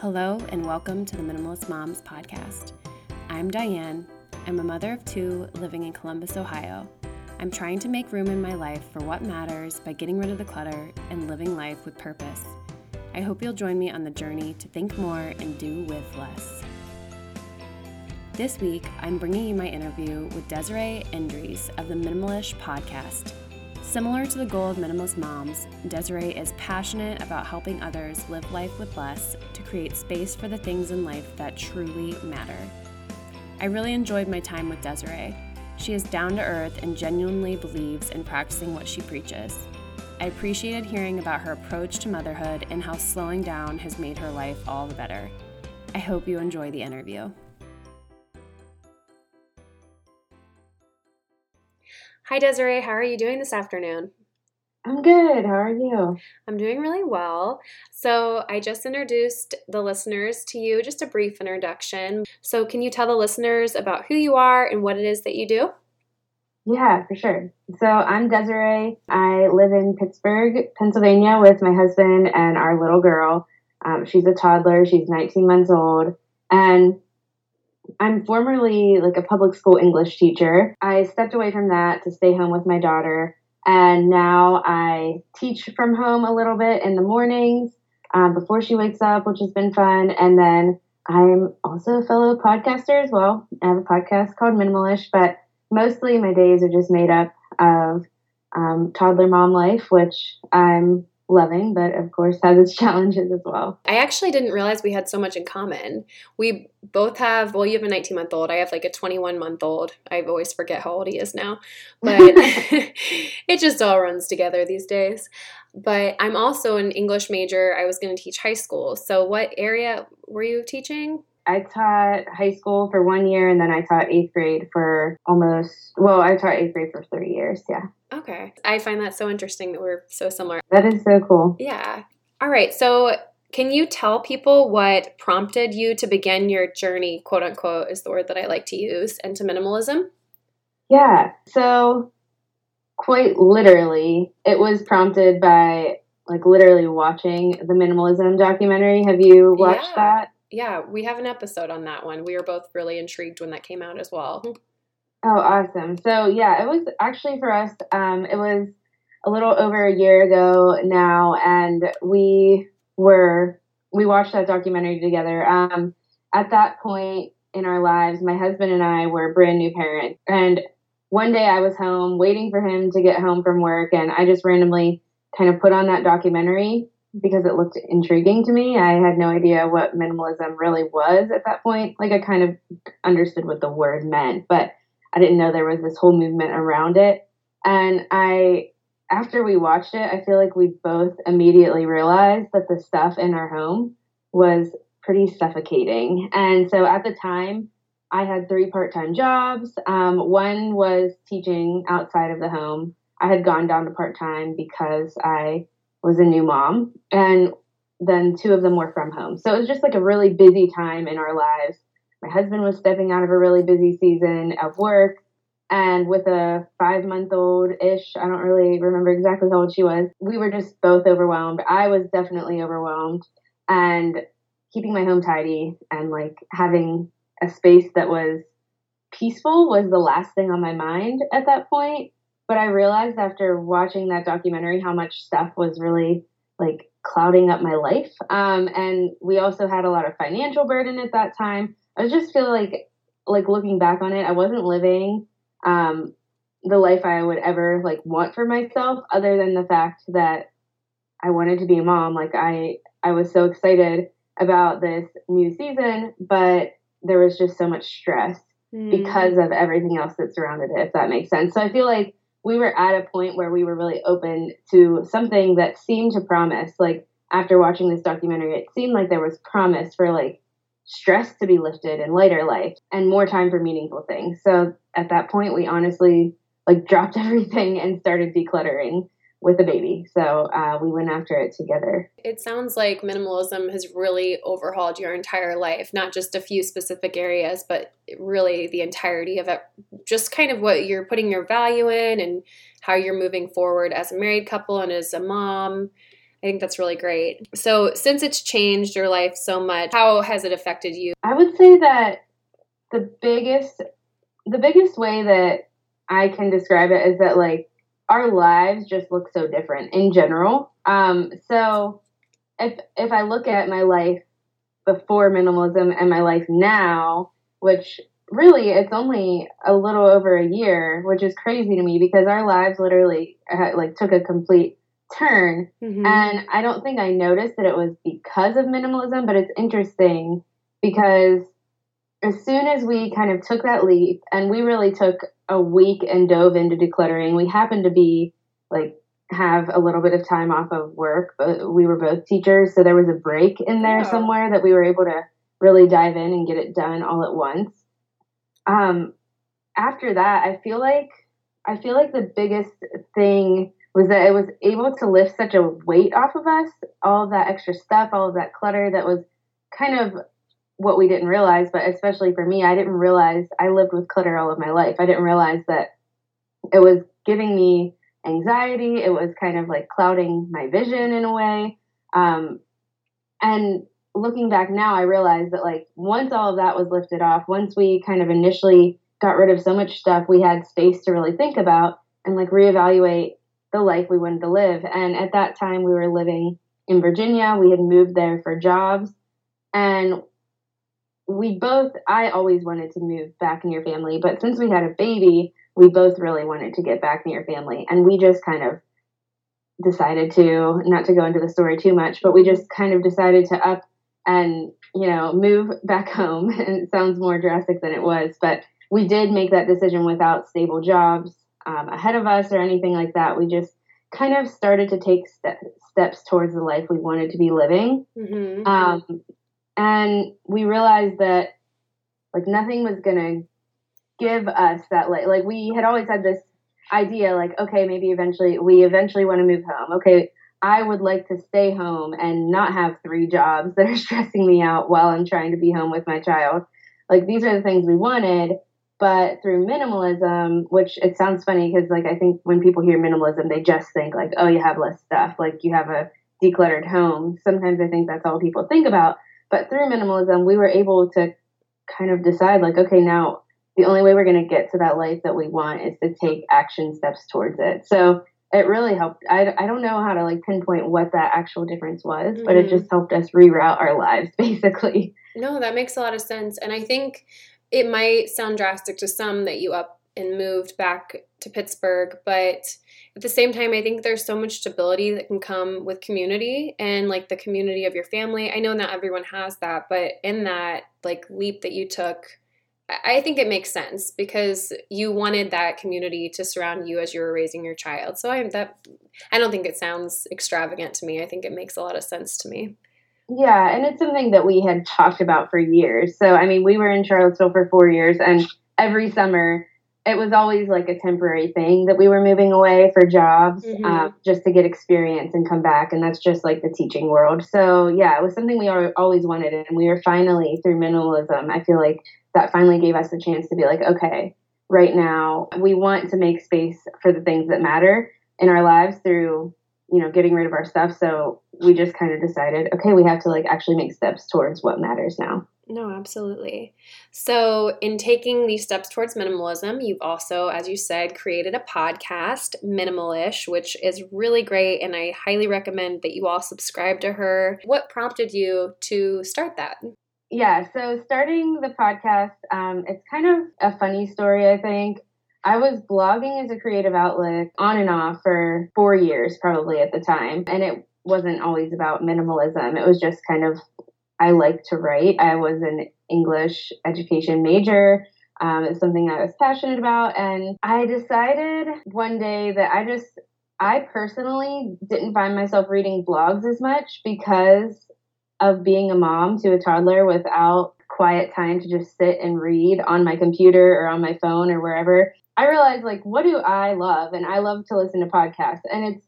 Hello, and welcome to the Minimalist Moms podcast. I'm Diane. I'm a mother of two living in Columbus, Ohio. I'm trying to make room in my life for what matters by getting rid of the clutter and living life with purpose. I hope you'll join me on the journey to think more and do with less. This week, I'm bringing you my interview with Desirae Endres of the Minimal-ish podcast. Similar to the goal of Minimalist Moms, Desirae is passionate about helping others live life with less create space for the things in life that truly matter. I really enjoyed my time with Desirae. She is down to earth and genuinely believes in practicing what she preaches. I appreciated hearing about her approach to motherhood and how slowing down has made her life all the better. I hope you enjoy the interview. Hi, Desirae. How are you doing this afternoon? I'm good. How are you? I'm doing really well. So, I just introduced the listeners to you, just a brief introduction. So, can you tell the listeners about who you are and what it is that you do? Yeah, for sure. So, I'm Desirae. I live in Pittsburgh, Pennsylvania with my husband and our little girl. Um, she's a toddler, she's 19 months old. And I'm formerly like a public school English teacher. I stepped away from that to stay home with my daughter, and now I teach from home a little bit in the mornings um, before she wakes up, which has been fun. And then I'm also a fellow podcaster as well. I have a podcast called Minimal-ish, but mostly my days are just made up of um, toddler mom life, which I'm loving, but of course has its challenges as well. I actually didn't realize we had so much in common. We both have, well, you have a 19 month old. I have like a 21 month old. I always forget how old he is now, but it just all runs together these days. But I'm also an English major. I was going to teach high school. So, what area were you teaching? I taught high school for one year and then I taught eighth grade for almost, well, I taught eighth grade for three years. Yeah. Okay. I find that so interesting that we're so similar. That is so cool. Yeah. All right. So, can you tell people what prompted you to begin your journey, quote unquote, is the word that I like to use, into minimalism? Yeah. So, quite literally, it was prompted by like literally watching the minimalism documentary. Have you watched yeah. that? Yeah, we have an episode on that one. We were both really intrigued when that came out as well. Oh, awesome. So, yeah, it was actually for us, um, it was a little over a year ago now, and we were, we watched that documentary together. Um, at that point in our lives, my husband and I were brand new parents. And one day I was home waiting for him to get home from work, and I just randomly kind of put on that documentary because it looked intriguing to me. I had no idea what minimalism really was at that point. Like I kind of understood what the word meant, but I didn't know there was this whole movement around it. And I after we watched it, I feel like we both immediately realized that the stuff in our home was pretty suffocating. And so at the time, I had three part time jobs. Um, one was teaching outside of the home. I had gone down to part time because I was a new mom, and then two of them were from home. So it was just like a really busy time in our lives. My husband was stepping out of a really busy season of work, and with a five month old ish, I don't really remember exactly how old she was, we were just both overwhelmed. I was definitely overwhelmed, and keeping my home tidy and like having a space that was peaceful was the last thing on my mind at that point. But I realized after watching that documentary how much stuff was really like clouding up my life. Um, and we also had a lot of financial burden at that time. I was just feel like like looking back on it, I wasn't living um, the life I would ever like want for myself, other than the fact that I wanted to be a mom. Like I I was so excited about this new season, but there was just so much stress mm. because of everything else that surrounded it, if that makes sense. So I feel like we were at a point where we were really open to something that seemed to promise. Like after watching this documentary it seemed like there was promise for like stress to be lifted and lighter life and more time for meaningful things. So at that point we honestly like dropped everything and started decluttering with a baby. So uh, we went after it together. It sounds like minimalism has really overhauled your entire life, not just a few specific areas, but really the entirety of it. Just kind of what you're putting your value in and how you're moving forward as a married couple and as a mom. I think that's really great. So, since it's changed your life so much, how has it affected you? I would say that the biggest the biggest way that I can describe it is that like our lives just look so different in general. Um, so if if I look at my life before minimalism and my life now, which really it's only a little over a year, which is crazy to me because our lives literally uh, like took a complete turn. Mm-hmm. And I don't think I noticed that it was because of minimalism, but it's interesting because as soon as we kind of took that leap and we really took a week and dove into decluttering, we happened to be like have a little bit of time off of work, but we were both teachers, so there was a break in there oh. somewhere that we were able to really dive in and get it done all at once. Um, after that, I feel like I feel like the biggest thing was that it was able to lift such a weight off of us, all of that extra stuff, all of that clutter that was kind of what we didn't realize, but especially for me, I didn't realize I lived with clutter all of my life. I didn't realize that it was giving me anxiety. It was kind of like clouding my vision in a way. Um, and looking back now, I realized that like once all of that was lifted off, once we kind of initially got rid of so much stuff, we had space to really think about and like reevaluate the life we wanted to live. And at that time, we were living in Virginia. We had moved there for jobs. And we both, I always wanted to move back near your family, but since we had a baby, we both really wanted to get back near your family. And we just kind of decided to, not to go into the story too much, but we just kind of decided to up and, you know, move back home. And it sounds more drastic than it was, but we did make that decision without stable jobs um, ahead of us or anything like that. We just kind of started to take ste- steps towards the life we wanted to be living. Mm-hmm. Um, and we realized that like nothing was to give us that like like we had always had this idea like okay maybe eventually we eventually want to move home. Okay i would like to stay home and not have three jobs that are stressing me out while i'm trying to be home with my child. Like these are the things we wanted but through minimalism which it sounds funny because like i think when people hear minimalism they just think like oh you have less stuff like you have a decluttered home. Sometimes i think that's all people think about but through minimalism we were able to kind of decide like okay now the only way we're going to get to that life that we want is to take action steps towards it. So it really helped. I, I don't know how to like pinpoint what that actual difference was, mm-hmm. but it just helped us reroute our lives basically. No, that makes a lot of sense. And I think it might sound drastic to some that you up and moved back to Pittsburgh, but at the same time, I think there's so much stability that can come with community and like the community of your family. I know not everyone has that, but in that like leap that you took, I think it makes sense because you wanted that community to surround you as you were raising your child. So I that I don't think it sounds extravagant to me. I think it makes a lot of sense to me. Yeah, and it's something that we had talked about for years. So I mean, we were in Charlottesville for 4 years and every summer it was always like a temporary thing that we were moving away for jobs mm-hmm. uh, just to get experience and come back and that's just like the teaching world so yeah it was something we always wanted and we were finally through minimalism i feel like that finally gave us a chance to be like, okay, right now we want to make space for the things that matter in our lives through, you know, getting rid of our stuff. So we just kind of decided, okay, we have to like actually make steps towards what matters now. No, absolutely. So, in taking these steps towards minimalism, you've also, as you said, created a podcast, Minimal-ish, which is really great. And I highly recommend that you all subscribe to her. What prompted you to start that? yeah, so starting the podcast, um, it's kind of a funny story, I think. I was blogging as a creative outlet on and off for four years, probably at the time. And it wasn't always about minimalism. It was just kind of, I like to write. I was an English education major. Um, it's something I was passionate about. And I decided one day that I just, I personally didn't find myself reading blogs as much because of being a mom to a toddler without quiet time to just sit and read on my computer or on my phone or wherever, I realized like what do I love? And I love to listen to podcasts. And it's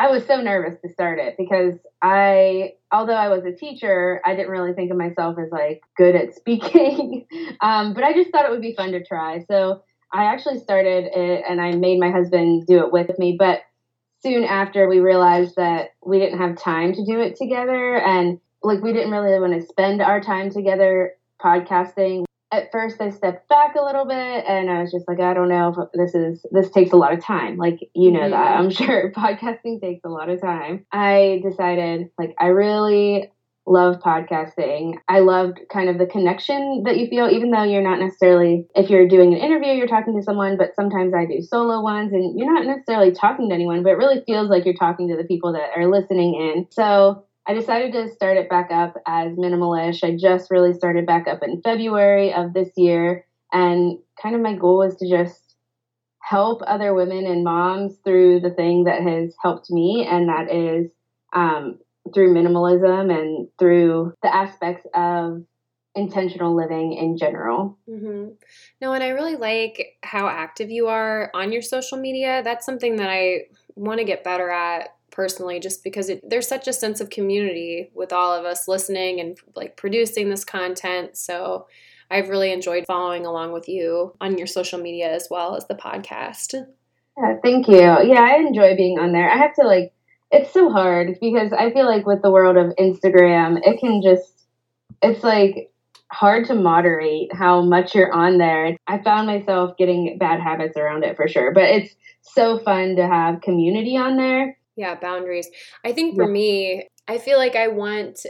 I was so nervous to start it because I although I was a teacher, I didn't really think of myself as like good at speaking. um, but I just thought it would be fun to try. So I actually started it and I made my husband do it with me. But soon after we realized that we didn't have time to do it together and like we didn't really want to spend our time together podcasting at first I stepped back a little bit and I was just like, I don't know if this is this takes a lot of time. Like you know mm-hmm. that I'm sure podcasting takes a lot of time. I decided like I really love podcasting. I loved kind of the connection that you feel, even though you're not necessarily, if you're doing an interview, you're talking to someone, but sometimes I do solo ones and you're not necessarily talking to anyone, but it really feels like you're talking to the people that are listening in. So I decided to start it back up as minimalish. I just really started back up in February of this year. And kind of my goal was to just help other women and moms through the thing that has helped me, and that is um, through minimalism and through the aspects of intentional living in general. Mm-hmm. No, and I really like how active you are on your social media. That's something that I want to get better at personally just because it, there's such a sense of community with all of us listening and like producing this content so i've really enjoyed following along with you on your social media as well as the podcast yeah thank you yeah i enjoy being on there i have to like it's so hard because i feel like with the world of instagram it can just it's like hard to moderate how much you're on there. I found myself getting bad habits around it for sure, but it's so fun to have community on there. Yeah, boundaries. I think for yeah. me, I feel like I want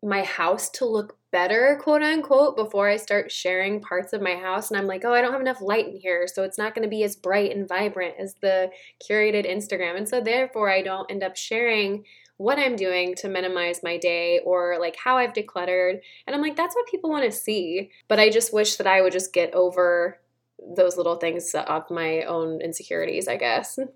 my house to look better, quote unquote, before I start sharing parts of my house. And I'm like, oh, I don't have enough light in here. So it's not going to be as bright and vibrant as the curated Instagram. And so therefore, I don't end up sharing what I'm doing to minimize my day or like how I've decluttered. And I'm like, that's what people want to see. But I just wish that I would just get over those little things of my own insecurities, I guess.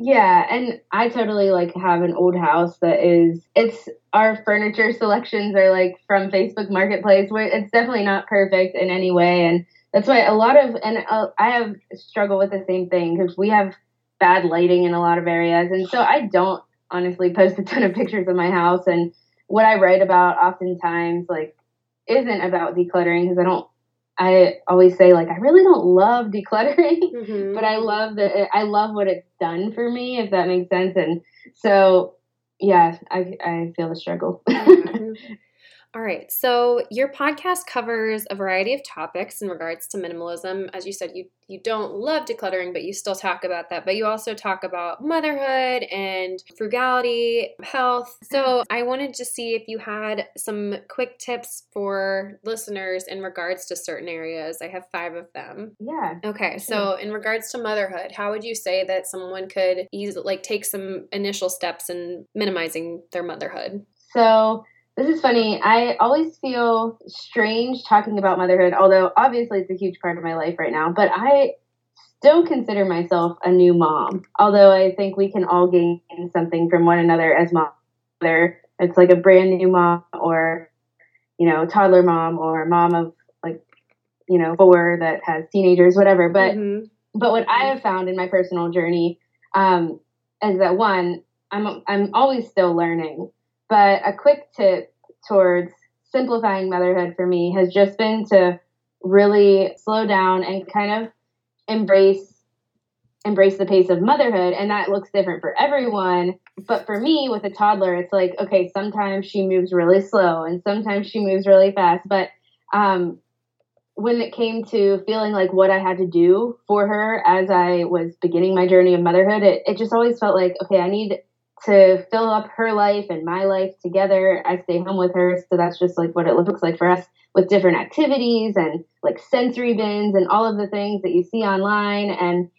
Yeah, and I totally like have an old house that is it's our furniture selections are like from Facebook Marketplace where it's definitely not perfect in any way and that's why a lot of and uh, I have struggled with the same thing because we have bad lighting in a lot of areas and so I don't honestly post a ton of pictures of my house and what I write about oftentimes like isn't about decluttering because I don't I always say like I really don't love decluttering, mm-hmm. but I love that I love what it's done for me if that makes sense. And so yeah, I I feel the struggle. All right. So your podcast covers a variety of topics in regards to minimalism. As you said, you you don't love decluttering, but you still talk about that. But you also talk about motherhood and frugality, health. So I wanted to see if you had some quick tips for listeners in regards to certain areas. I have five of them. Yeah. Okay. So in regards to motherhood, how would you say that someone could easily like take some initial steps in minimizing their motherhood? So this is funny. I always feel strange talking about motherhood, although obviously it's a huge part of my life right now, but I still consider myself a new mom. Although I think we can all gain something from one another as mom. Whether it's like a brand new mom or, you know, toddler mom or mom of like, you know, four that has teenagers, whatever. But mm-hmm. but what I have found in my personal journey um, is that one, I'm I'm always still learning. But a quick tip towards simplifying motherhood for me has just been to really slow down and kind of embrace embrace the pace of motherhood. And that looks different for everyone. But for me with a toddler it's like okay sometimes she moves really slow and sometimes she moves really fast. But um, when it came to feeling like what i had to do for her as i was beginning my journey of motherhood it, it just always felt like okay i need to fill up her life and my life together. I stay home with her, so that's just like what it looks like for us with different activities and like sensory bins and all of the things that you see online. And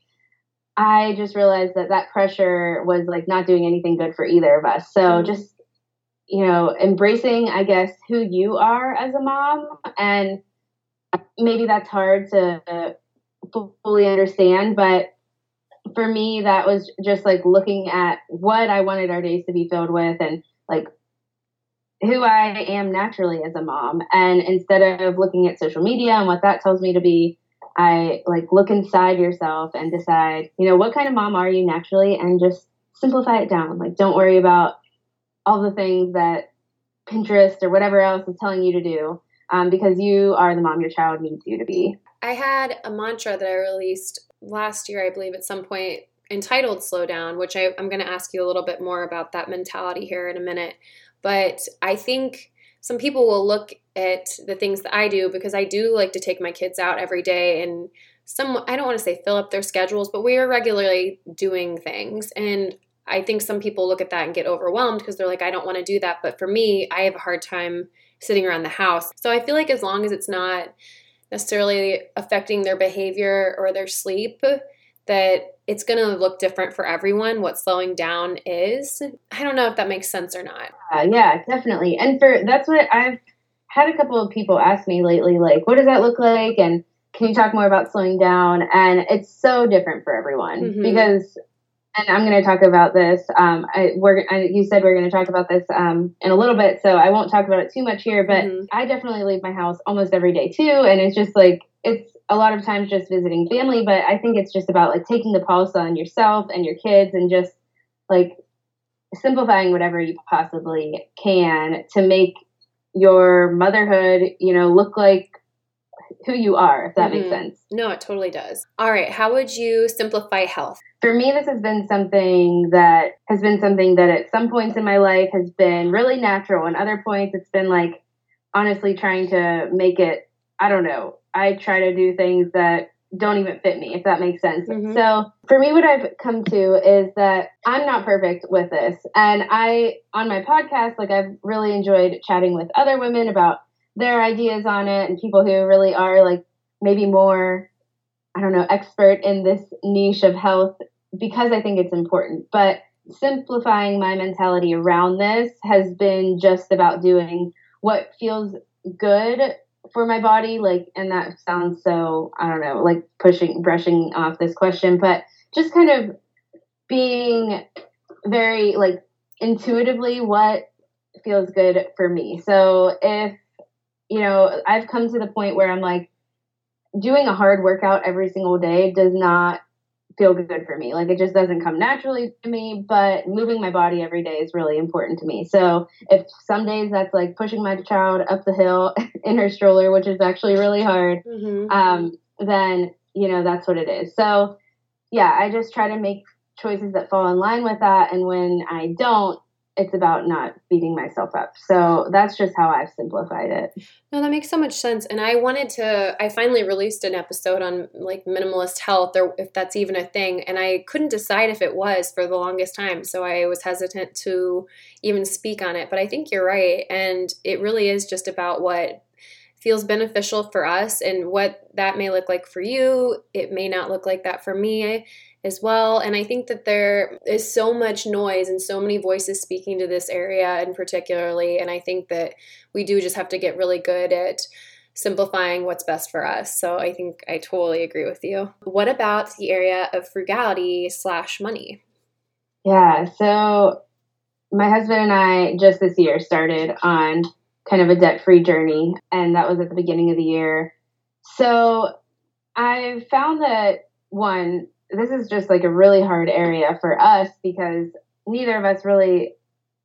I just realized that that pressure was like not doing anything good for either of us. So mm-hmm. just you know, embracing, I guess, who you are as a mom, and maybe that's hard to fully understand, but for me, that was just like looking at what I wanted our days to be filled with and like who I am naturally as a mom. And instead of looking at social media and what that tells me to be, I like look inside yourself and decide, you know, what kind of mom are you naturally and just simplify it down. Like, don't worry about all the things that Pinterest or whatever else is telling you to do um, because you are the mom your child needs you to be. I had a mantra that I released last year, I believe, at some point, entitled slow down, which I, I'm going to ask you a little bit more about that mentality here in a minute. But I think some people will look at the things that I do because I do like to take my kids out every day and some I don't want to say fill up their schedules, but we are regularly doing things and I think some people look at that and get overwhelmed because they're like I don't want to do that, but for me, I have a hard time sitting around the house. So I feel like as long as it's not necessarily affecting their behavior or their sleep, that it's going to look different for everyone what slowing down is. I don't know if that makes sense or not. Uh, yeah, definitely. And for that's what I've had a couple of people ask me lately like what does that look like and can you talk more about slowing down? And it's so different for everyone mm-hmm. because and I'm going to talk about this. Um, I, we're, I, you said we're going to talk about this um, in a little bit, so I won't talk about it too much here. But mm-hmm. I definitely leave my house almost every day too, and it's just like it's a lot of times just visiting family. But I think it's just about like taking the pulse on yourself and your kids, and just like simplifying whatever you possibly can to make your motherhood, you know, look like who you are, if that mm-hmm. makes sense. No, it totally does. All right, how would you simplify health? For me, this has been something that has been something that at some points in my life has been really natural, and other points it's been like honestly trying to make it. I don't know. I try to do things that don't even fit me, if that makes sense. Mm-hmm. So for me, what I've come to is that I'm not perfect with this. And I, on my podcast, like I've really enjoyed chatting with other women about their ideas on it and people who really are like maybe more, I don't know, expert in this niche of health because I think it's important. But simplifying my mentality around this has been just about doing what feels good for my body like and that sounds so i don't know like pushing brushing off this question but just kind of being very like intuitively what feels good for me so if you know i've come to the point where i'm like doing a hard workout every single day does not feel good for me. Like it just doesn't come naturally to me, but moving my body every day is really important to me. So if some days that's like pushing my child up the hill in her stroller, which is actually really hard, mm-hmm. um, then, you know, that's what it is. So yeah, I just try to make choices that fall in line with that. And when I don't, it's about not beating myself up. So that's just how I've simplified it. No, that makes so much sense. And I wanted to, I finally released an episode on like minimalist health or if that's even a thing. And I couldn't decide if it was for the longest time. So I was hesitant to even speak on it. But I think you're right. And it really is just about what feels beneficial for us and what that may look like for you. It may not look like that for me as well. And I think that there is so much noise and so many voices speaking to this area and particularly. And I think that we do just have to get really good at simplifying what's best for us. So I think I totally agree with you. What about the area of frugality slash money? Yeah. So my husband and I just this year started on kind of a debt free journey, and that was at the beginning of the year. So I found that one, this is just like a really hard area for us because neither of us really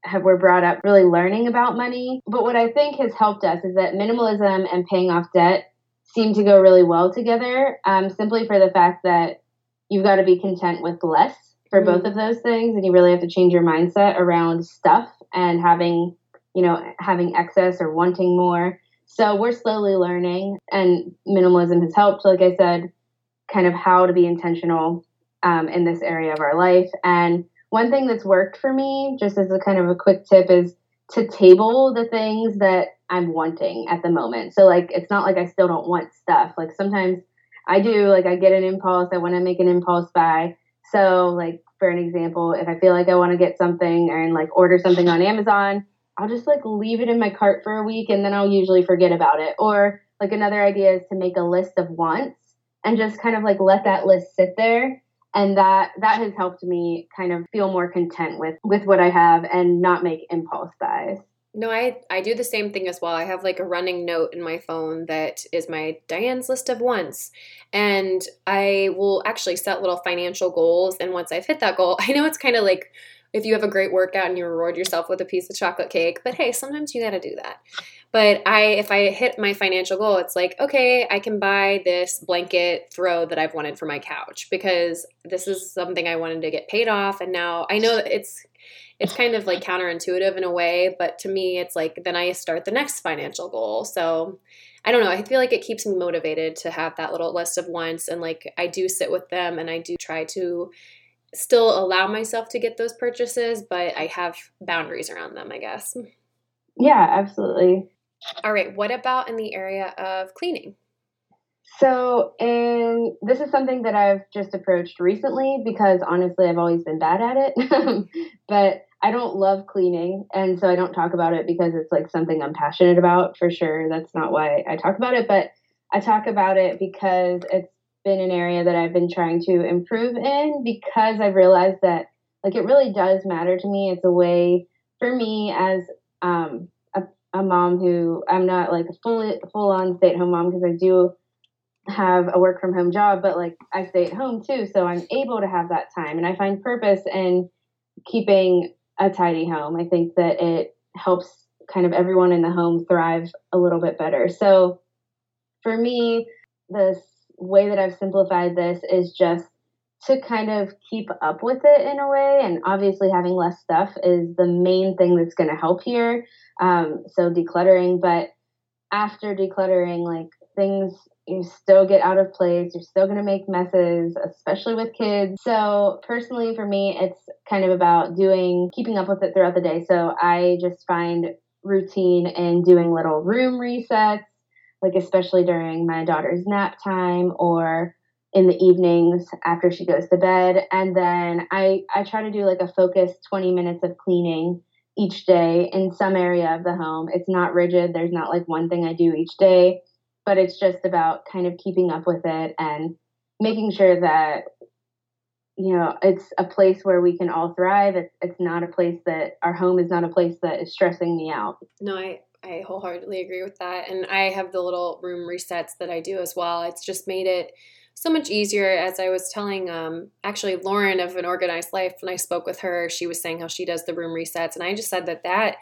have were brought up really learning about money. But what I think has helped us is that minimalism and paying off debt seem to go really well together. Um, simply for the fact that you've got to be content with less for mm-hmm. both of those things, and you really have to change your mindset around stuff and having you know having excess or wanting more. So we're slowly learning, and minimalism has helped. Like I said, kind of how to be intentional um, in this area of our life. And one thing that's worked for me, just as a kind of a quick tip, is to table the things that I'm wanting at the moment. So, like, it's not like I still don't want stuff. Like, sometimes I do, like, I get an impulse, I want to make an impulse buy. So, like, for an example, if I feel like I want to get something and like order something on Amazon, I'll just like leave it in my cart for a week and then I'll usually forget about it. Or, like, another idea is to make a list of wants and just kind of like let that list sit there and that that has helped me kind of feel more content with with what I have and not make impulse buys. No, I I do the same thing as well. I have like a running note in my phone that is my Diane's list of wants. And I will actually set little financial goals and once I've hit that goal, I know it's kind of like if you have a great workout and you reward yourself with a piece of chocolate cake. But hey, sometimes you got to do that. But I, if I hit my financial goal, it's like, okay, I can buy this blanket throw that I've wanted for my couch because this is something I wanted to get paid off. And now I know it's, it's kind of like counterintuitive in a way, but to me, it's like then I start the next financial goal. So I don't know. I feel like it keeps me motivated to have that little list of wants. And like I do sit with them and I do try to still allow myself to get those purchases, but I have boundaries around them, I guess. Yeah, absolutely. All right. What about in the area of cleaning? So, and this is something that I've just approached recently because honestly, I've always been bad at it. but I don't love cleaning, and so I don't talk about it because it's like something I'm passionate about for sure. That's not why I talk about it, but I talk about it because it's been an area that I've been trying to improve in because I've realized that like it really does matter to me. It's a way for me as um, a mom who I'm not like a fully full on stay at home mom because I do have a work from home job, but like I stay at home too, so I'm able to have that time and I find purpose in keeping a tidy home. I think that it helps kind of everyone in the home thrive a little bit better. So for me, the way that I've simplified this is just to kind of keep up with it in a way. And obviously, having less stuff is the main thing that's going to help here. Um, so decluttering, but after decluttering, like things you still get out of place, you're still going to make messes, especially with kids. So, personally, for me, it's kind of about doing, keeping up with it throughout the day. So, I just find routine in doing little room resets, like especially during my daughter's nap time or in the evenings after she goes to bed. And then I, I try to do like a focused 20 minutes of cleaning each day in some area of the home. It's not rigid. There's not like one thing I do each day, but it's just about kind of keeping up with it and making sure that you know it's a place where we can all thrive. It's it's not a place that our home is not a place that is stressing me out. No, I I wholeheartedly agree with that. And I have the little room resets that I do as well. It's just made it so much easier. As I was telling, um, actually, Lauren of An Organized Life, when I spoke with her, she was saying how she does the room resets. And I just said that that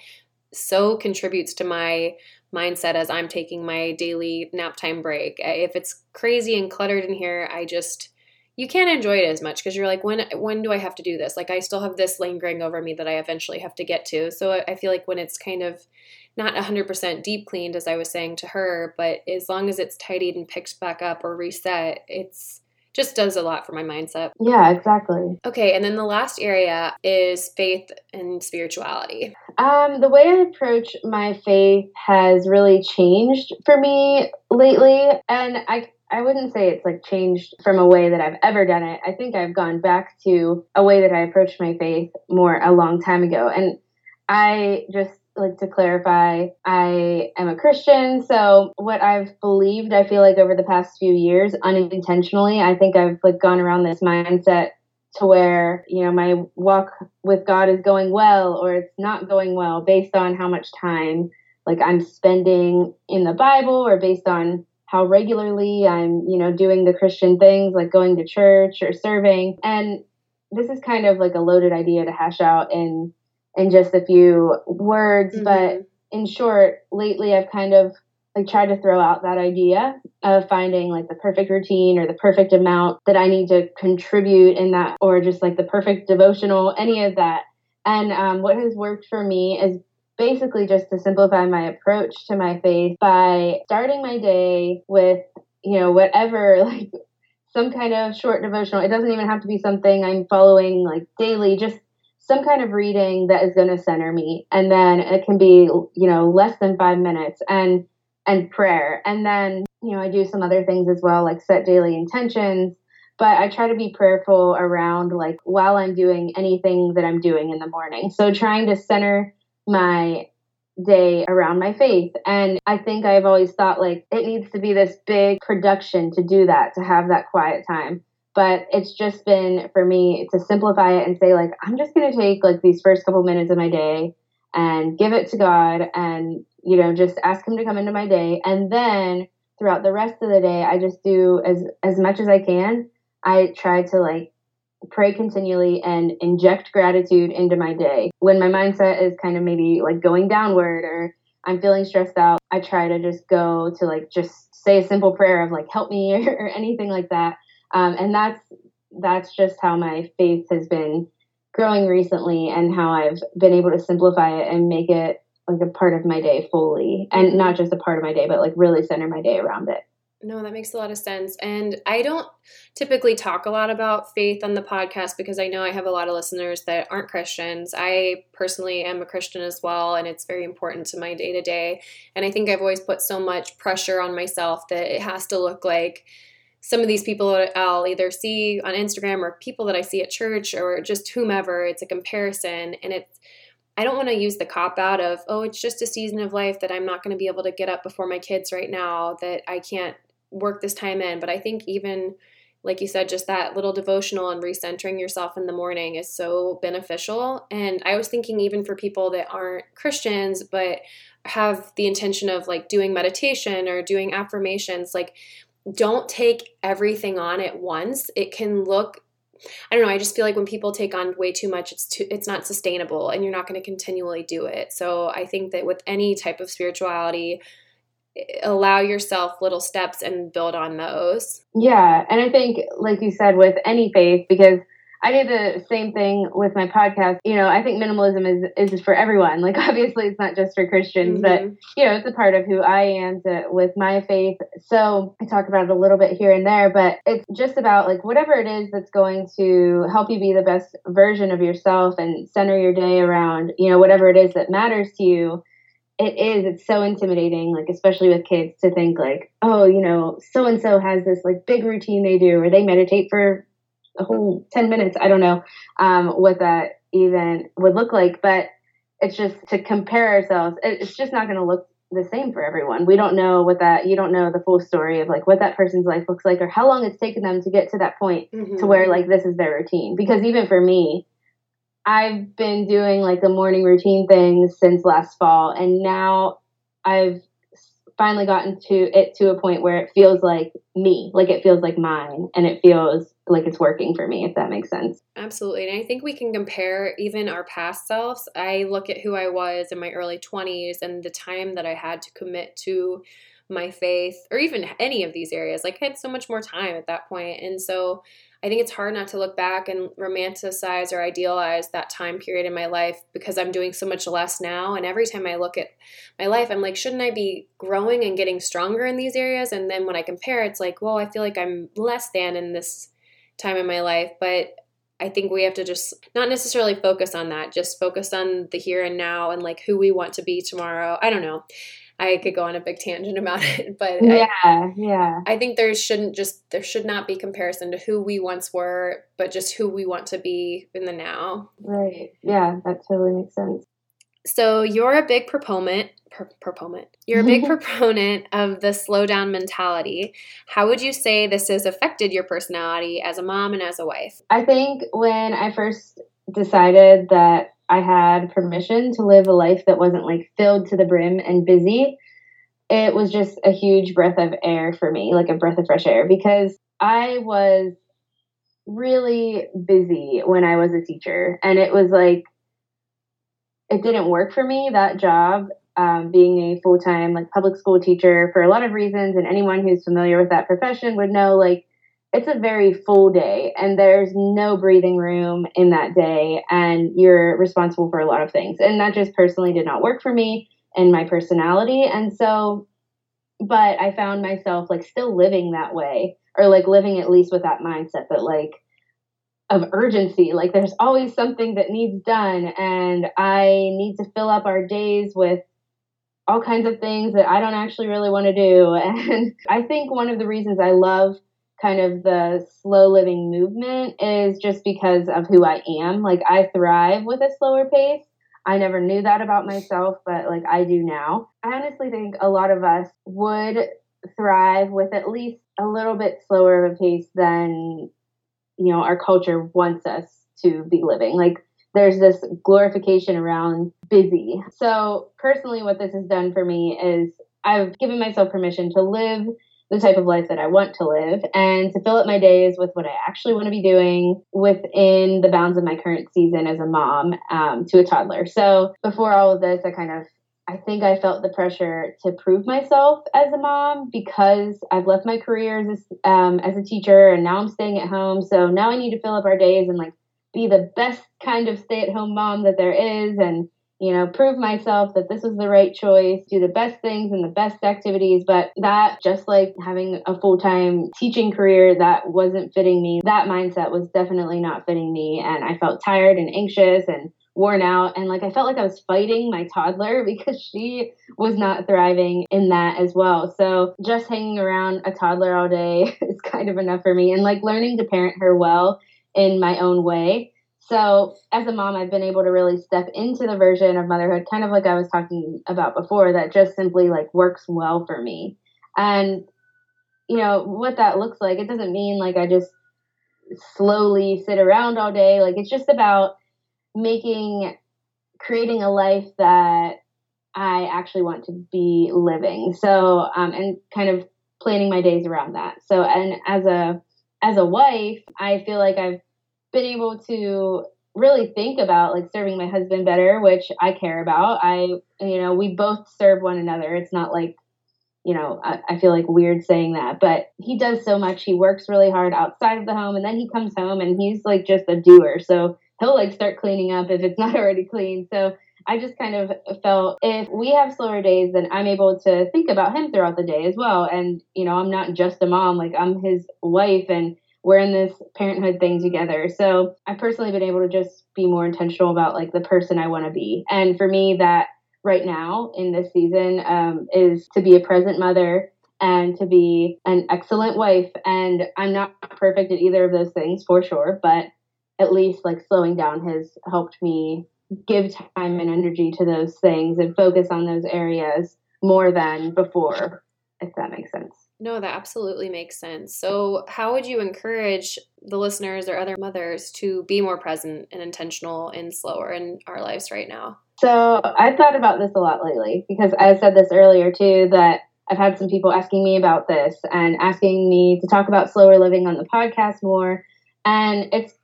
so contributes to my mindset as I'm taking my daily nap time break. If it's crazy and cluttered in here, I just you can't enjoy it as much because you're like when when do I have to do this? Like I still have this lingering over me that I eventually have to get to. So I feel like when it's kind of not 100% deep cleaned, as I was saying to her, but as long as it's tidied and picked back up or reset, it's just does a lot for my mindset. Yeah, exactly. Okay, and then the last area is faith and spirituality. Um, the way I approach my faith has really changed for me lately, and I I wouldn't say it's like changed from a way that I've ever done it. I think I've gone back to a way that I approached my faith more a long time ago, and I just like to clarify, I am a Christian. So what I've believed, I feel like over the past few years, unintentionally, I think I've like gone around this mindset to where, you know, my walk with God is going well or it's not going well based on how much time like I'm spending in the Bible or based on how regularly I'm, you know, doing the Christian things like going to church or serving. And this is kind of like a loaded idea to hash out in in just a few words. Mm-hmm. But in short, lately I've kind of like tried to throw out that idea of finding like the perfect routine or the perfect amount that I need to contribute in that, or just like the perfect devotional, any of that. And um, what has worked for me is basically just to simplify my approach to my faith by starting my day with, you know, whatever, like some kind of short devotional. It doesn't even have to be something I'm following like daily, just some kind of reading that is going to center me. And then it can be you know less than five minutes and and prayer. And then you know i do some other things as well like set daily intentions. But i try to be prayerful around like while i'm doing anything that i'm doing in the morning. So trying to center my day around my faith. And i think i've always thought like it needs to be this big production to do that to have that quiet time but it's just been for me to simplify it and say like i'm just going to take like these first couple minutes of my day and give it to god and you know just ask him to come into my day and then throughout the rest of the day i just do as as much as i can i try to like pray continually and inject gratitude into my day. When my mindset is kind of maybe like going downward or I'm feeling stressed out, I try to just go to like just say a simple prayer of like help me or, or anything like that. Um, and that's that's just how my faith has been growing recently and how I've been able to simplify it and make it like a part of my day fully and not just a part of my day but like really center my day around it. No, that makes a lot of sense. And I don't typically talk a lot about faith on the podcast because I know I have a lot of listeners that aren't Christians. I personally am a Christian as well, and it's very important to my day to day. And I think I've always put so much pressure on myself that it has to look like some of these people I'll either see on Instagram or people that I see at church or just whomever. It's a comparison, and it's I don't want to use the cop out of, oh, it's just a season of life that I'm not going to be able to get up before my kids right now, that I can't work this time in. But I think even like you said, just that little devotional and recentering yourself in the morning is so beneficial. And I was thinking, even for people that aren't Christians, but have the intention of like doing meditation or doing affirmations, like don't take everything on at once. It can look I don't know, I just feel like when people take on way too much, it's too it's not sustainable and you're not going to continually do it. So I think that with any type of spirituality, eh, allow yourself little steps and build on those. Yeah, and I think like you said with any faith because I do the same thing with my podcast. You know, I think minimalism is is for everyone. Like obviously it's not just for Christians, mm-hmm. but you know, it's a part of who I am to, with my faith. So I talk about it a little bit here and there, but it's just about like whatever it is that's going to help you be the best version of yourself and center your day around, you know, whatever it is that matters to you it is it's so intimidating like especially with kids to think like oh you know so and so has this like big routine they do or they meditate for a whole 10 minutes i don't know um, what that even would look like but it's just to compare ourselves it's just not going to look the same for everyone we don't know what that you don't know the full story of like what that person's life looks like or how long it's taken them to get to that point mm-hmm. to where like this is their routine because even for me I've been doing like the morning routine thing since last fall, and now I've finally gotten to it to a point where it feels like me, like it feels like mine, and it feels like it's working for me, if that makes sense. Absolutely. And I think we can compare even our past selves. I look at who I was in my early 20s and the time that I had to commit to my faith or even any of these areas. Like I had so much more time at that. And so I think it's hard not to look back and romanticize or idealize that time period in my life because I'm doing so much less now. And every time I look at my life, I'm like, shouldn't I be growing and getting stronger in these areas? And then when I compare, it's like, well, I feel like I'm less than in this time in my life. But I think we have to just not necessarily focus on that, just focus on the here and now and like who we want to be tomorrow. I don't know. I could go on a big tangent about it, but yeah, I, yeah. I think there shouldn't just there should not be comparison to who we once were, but just who we want to be in the now. Right. Yeah, that totally makes sense. So you're a big proponent proponent. You're a big mm-hmm. proponent of the slow down mentality. How would you say this has affected your personality as a mom and as a wife? I think when I first decided that I had permission to live a life that wasn't like filled to the brim and busy, it was just a huge breath of air for me, like a breath of fresh air, because I was really busy when I was a teacher. And it was like, it didn't work for me, that job, um, being a full time like public school teacher for a lot of reasons. And anyone who's familiar with that profession would know like it's a very full day and there's no breathing room in that day and you're responsible for a lot of things and that just personally did not work for me and my personality and so but i found myself like still living that way or like living at least with that mindset that like of urgency like there's always something that needs done and i need to fill up our days with all kinds of things that i don't actually really want to do and i think one of the reasons i love kind of the slow living movement is just because of who I am. Like I thrive with a slower pace. I never knew that about myself, but like I do now. I honestly think a lot of us would thrive with at least a little bit slower of a pace than you know our culture wants us to be living. Like there's this glorification around busy. So personally what this has done for me is I've given myself permission to live the type of life that I want to live and to fill up my days with what I actually want to be doing within the bounds of my current season as a mom um, to a toddler. So before all of this, I kind of I think I felt the pressure to prove myself as a mom because I've left my career as a, um, as a teacher and now I'm staying at home. So now I need to fill up our days and like be the best kind of stay at home mom that there is and you know, prove myself that this was the right choice, do the best things and the best activities. But that, just like having a full time teaching career, that wasn't fitting me. That mindset was definitely not fitting me. And I felt tired and anxious and worn out. And like I felt like I was fighting my toddler because she was not thriving in that as well. So just hanging around a toddler all day is kind of enough for me. And like learning to parent her well in my own way so, as a mom, I've been able to really step into the version of motherhood, kind of like I was talking about before, that just simply like works well for me. And, you know, what that looks like, it doesn't mean like I just slowly sit around all day. Like, it's just about making, creating a life that I actually want to be living. So, um, and kind of planning my days around that. So, and as a, as a wife, I feel like I've been able to really think about like serving my husband better, which I care about. I, you know, we both serve one another. It's not like, you know, I, I, feel like weird saying that, but he does so much. He works really hard outside of the home and then he comes home and he's like just a doer. So he'll like start cleaning up if it's not already clean. So I just kind of felt if we have slower days, then I'm able to think about him throughout the day as well. And, you know, I'm not just a mom, like I'm his wife and we're in this parenthood thing together. So I've personally been able to just be more intentional about like the person I want to be. And for me, that right now in this season um, is to be a present mother and to be an excellent wife. And I'm not perfect at either of those things for sure, but at least like slowing down has helped me give time and energy to those things and focus on those areas more than before, if that makes sense. No, that absolutely makes sense. So, how would you encourage the listeners or other mothers to be more present and intentional and slower in our lives right now? So, I've thought about this a lot lately because I said this earlier too that I've had some people asking me about this and asking me to talk about slower living on the podcast more. And it's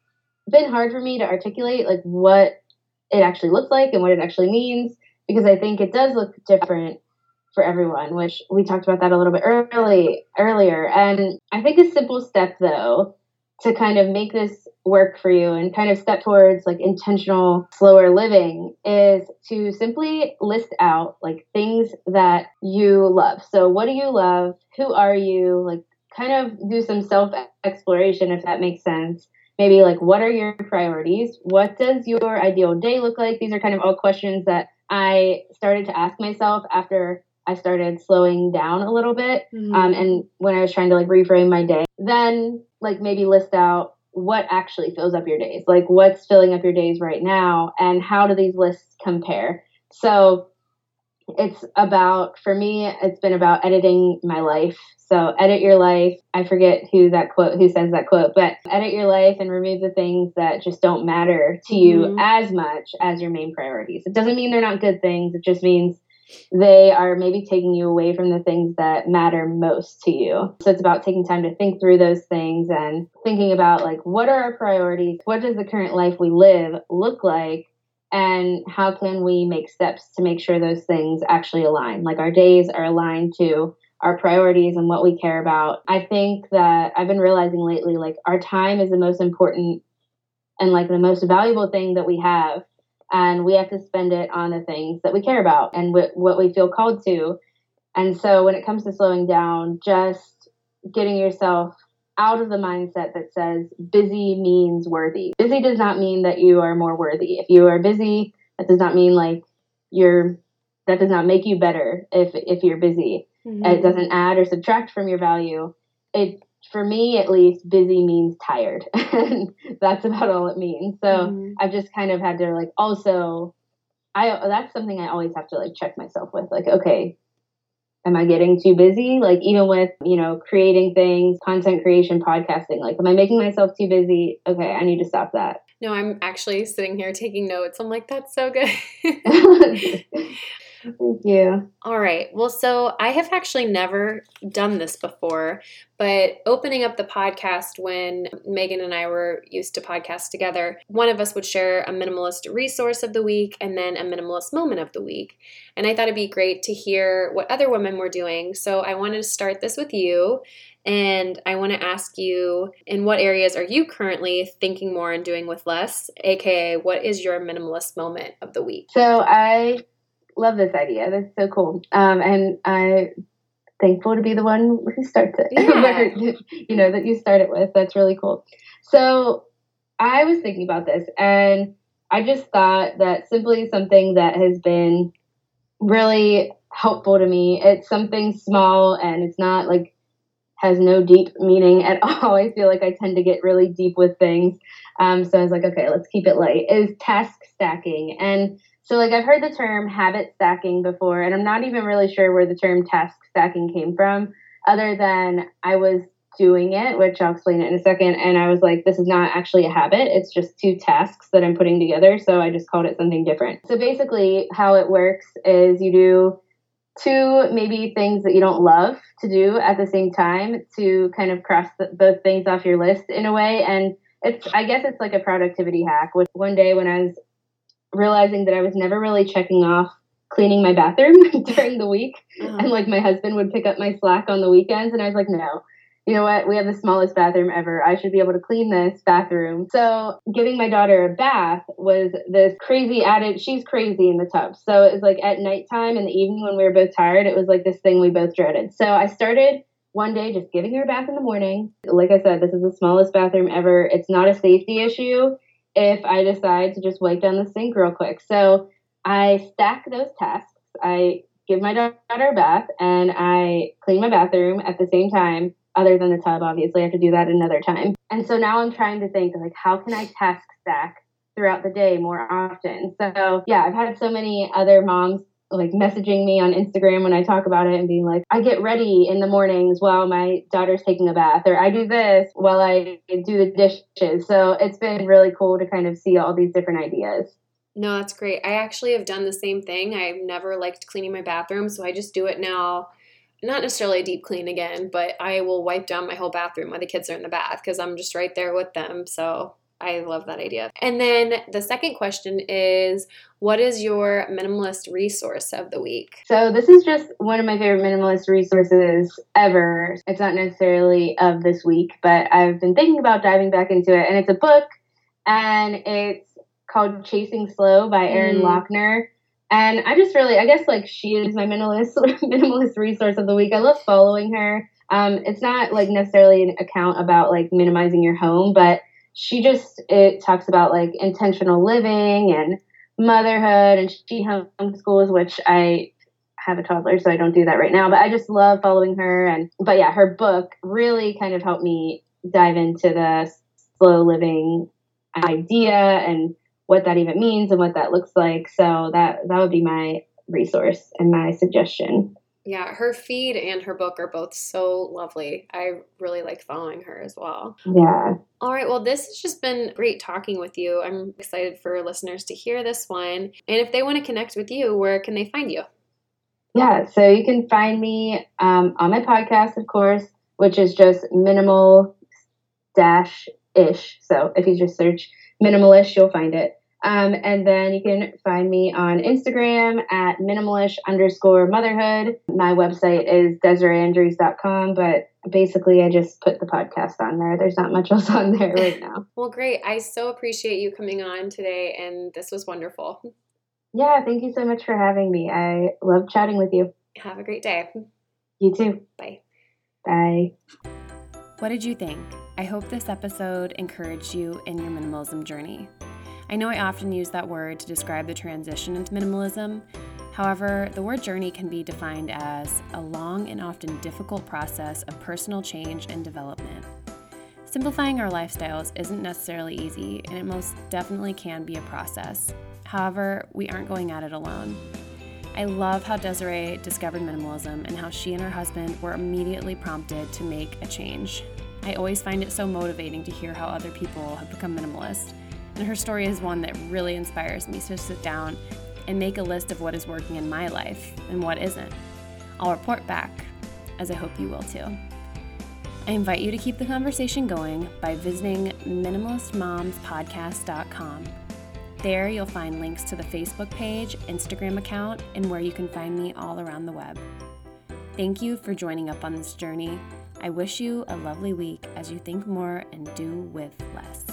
been hard for me to articulate like what it actually looks like and what it actually means because I think it does look different for everyone, which we talked about that a little bit early earlier. And I think a simple step though to kind of make this work for you and kind of step towards like intentional slower living is to simply list out like things that you love. So what do you love? Who are you? Like kind of do some self exploration if that makes sense. Maybe like what are your priorities? What does your ideal day look like? These are kind of all questions that I started to ask myself after I started slowing down a little bit. Mm-hmm. Um, and when I was trying to like reframe my day, then like maybe list out what actually fills up your days, like what's filling up your days right now, and how do these lists compare? So it's about, for me, it's been about editing my life. So edit your life. I forget who that quote, who says that quote, but edit your life and remove the things that just don't matter to you mm-hmm. as much as your main priorities. It doesn't mean they're not good things. It just means they are maybe taking you away from the things that matter most to you. So it's about taking time to think through those things and thinking about like what are our priorities? What does the current life we live look like? And how can we make steps to make sure those things actually align? Like our days are aligned to our priorities and what we care about. I think that I've been realizing lately like our time is the most important and like the most valuable thing that we have and we have to spend it on the things that we care about and w- what we feel called to. And so when it comes to slowing down, just getting yourself out of the mindset that says busy means worthy. Busy does not mean that you are more worthy. If you are busy, that does not mean like you're that does not make you better if if you're busy. Mm-hmm. It doesn't add or subtract from your value. It for me at least busy means tired and that's about all it means so mm-hmm. i've just kind of had to like also i that's something i always have to like check myself with like okay am i getting too busy like even with you know creating things content creation podcasting like am i making myself too busy okay i need to stop that No, I'm actually sitting here taking notes. I'm like, that's so good. Thank you. All right. Well, so I have actually never done this before, but opening up the podcast when Megan and I were used to podcast together, one of us would share a minimalist resource of the week and then a minimalist moment of the week. And I thought it'd be great to hear what other women were doing. So I wanted to start this with you. And I want to ask you in what areas are you currently thinking more and doing with less? AKA, what is your minimalist moment of the week? So I love this idea. That's so cool. Um, and I thankful to be the one who starts it. Yeah. you know, that you start it with. That's really cool. So I was thinking about this and I just thought that simply something that has been really helpful to me. It's something small and it's not like has no deep meaning at all. I feel like I tend to get really deep with things. Um, so I was like, okay, let's keep it light. Is task stacking. And so, like, I've heard the term habit stacking before, and I'm not even really sure where the term task stacking came from, other than I was doing it, which I'll explain it in a second. And I was like, this is not actually a habit, it's just two tasks that I'm putting together. So I just called it something different. So, basically, how it works is you do two maybe things that you don't love to do at the same time to kind of cross the, both things off your list in a way. And it's, I guess it's like a productivity hack. With one day when I was realizing that I was never really checking off cleaning my bathroom during the week. Uh-huh. And like my husband would pick up my slack on the weekends. And I was like, no, you know what? We have the smallest bathroom ever. I should be able to clean this bathroom. So giving my daughter a bath was this crazy added. She's crazy in the tub. So it was like at nighttime in the evening when we were both tired, it was like this thing we both dreaded. So I started one day just giving her a bath in the morning. Like I said, this is the smallest bathroom ever. It's not a safety issue if I decide to just wipe down the sink real quick. So I stack those tasks. I give my daughter a bath and I clean my bathroom at the same time, other than the tub, obviously. I have to do that another time. And so now I'm trying to think like, how can I task stack throughout the day more often? So yeah, I've had so many other moms like messaging me on Instagram when I talk about it and being like, I get ready in the mornings while my daughter's taking a bath, or I do this while I do the dishes. So it's been really cool to kind of see all these different ideas. No, that's great. I actually have done the same thing. I've never liked cleaning my bathroom, so I just do it now. Not necessarily a deep clean again, but I will wipe down my whole bathroom while the kids are in the bath because I'm just right there with them. So I love that idea. And then the second question is what is your minimalist resource of the week? So this is just one of my favorite minimalist resources ever. It's not necessarily of this week, but I've been thinking about diving back into it. And it's a book and it's called Chasing Slow by Erin Mm. Loechner. And I just really, I guess, like she is my minimalist minimalist resource of the week. I love following her. Um, it's not like necessarily an account about like minimizing your home, but she just it talks about like intentional living and motherhood, and she homeschools, which I have a toddler, so I don't do that right now. But I just love following her, and but yeah, her book really kind of helped me dive into the slow living idea and what that even means and what that looks like. So that that would be my resource and my suggestion. Yeah, her feed and her book are both so lovely. I really like following her as well. Yeah. All right, well, this has just been great talking with you. I'm excited for listeners to hear this one. And if they want to connect with you, where can they find you? Yeah, so you can find me um, on my podcast, of course, which is just minimal dash ish. So if you just search minimalish, you'll find it. Um, and then you can find me on Instagram at minimalish underscore motherhood. My website is DesiraeEndres.com, but basically I just put the podcast on there. There's not much else on there right now. Well, great. I so appreciate you coming on today, and this was wonderful. Yeah, thank you so much for having me. I love chatting with you. Have a great day. You too. Bye. Bye. What did you think? I hope this episode encouraged you in your minimalism journey. I know I often use that word to describe the transition into minimalism. However, the word journey can be defined as a long and often difficult process of personal change and development. Simplifying our lifestyles isn't necessarily easy, and it most definitely can be a process. However, we aren't going at it alone. I love how Desirae discovered minimalism and how she and her husband were immediately prompted to make a change. I always find it so motivating to hear how other people have become minimalist. And her story is one that really inspires me to sit down and make a list of what is working in my life and what isn't. I'll report back, as I hope you will too. I invite you to keep the conversation going by visiting minimalistmomspodcast.com. There, you'll find links to the Facebook page, Instagram account, and where you can find me all around the web. Thank you for joining up on this journey. I wish you a lovely week as you think more and do with less.